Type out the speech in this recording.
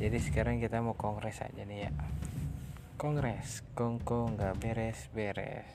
jadi sekarang kita mau kongres aja nih ya. Kongres kongko nggak beres beres.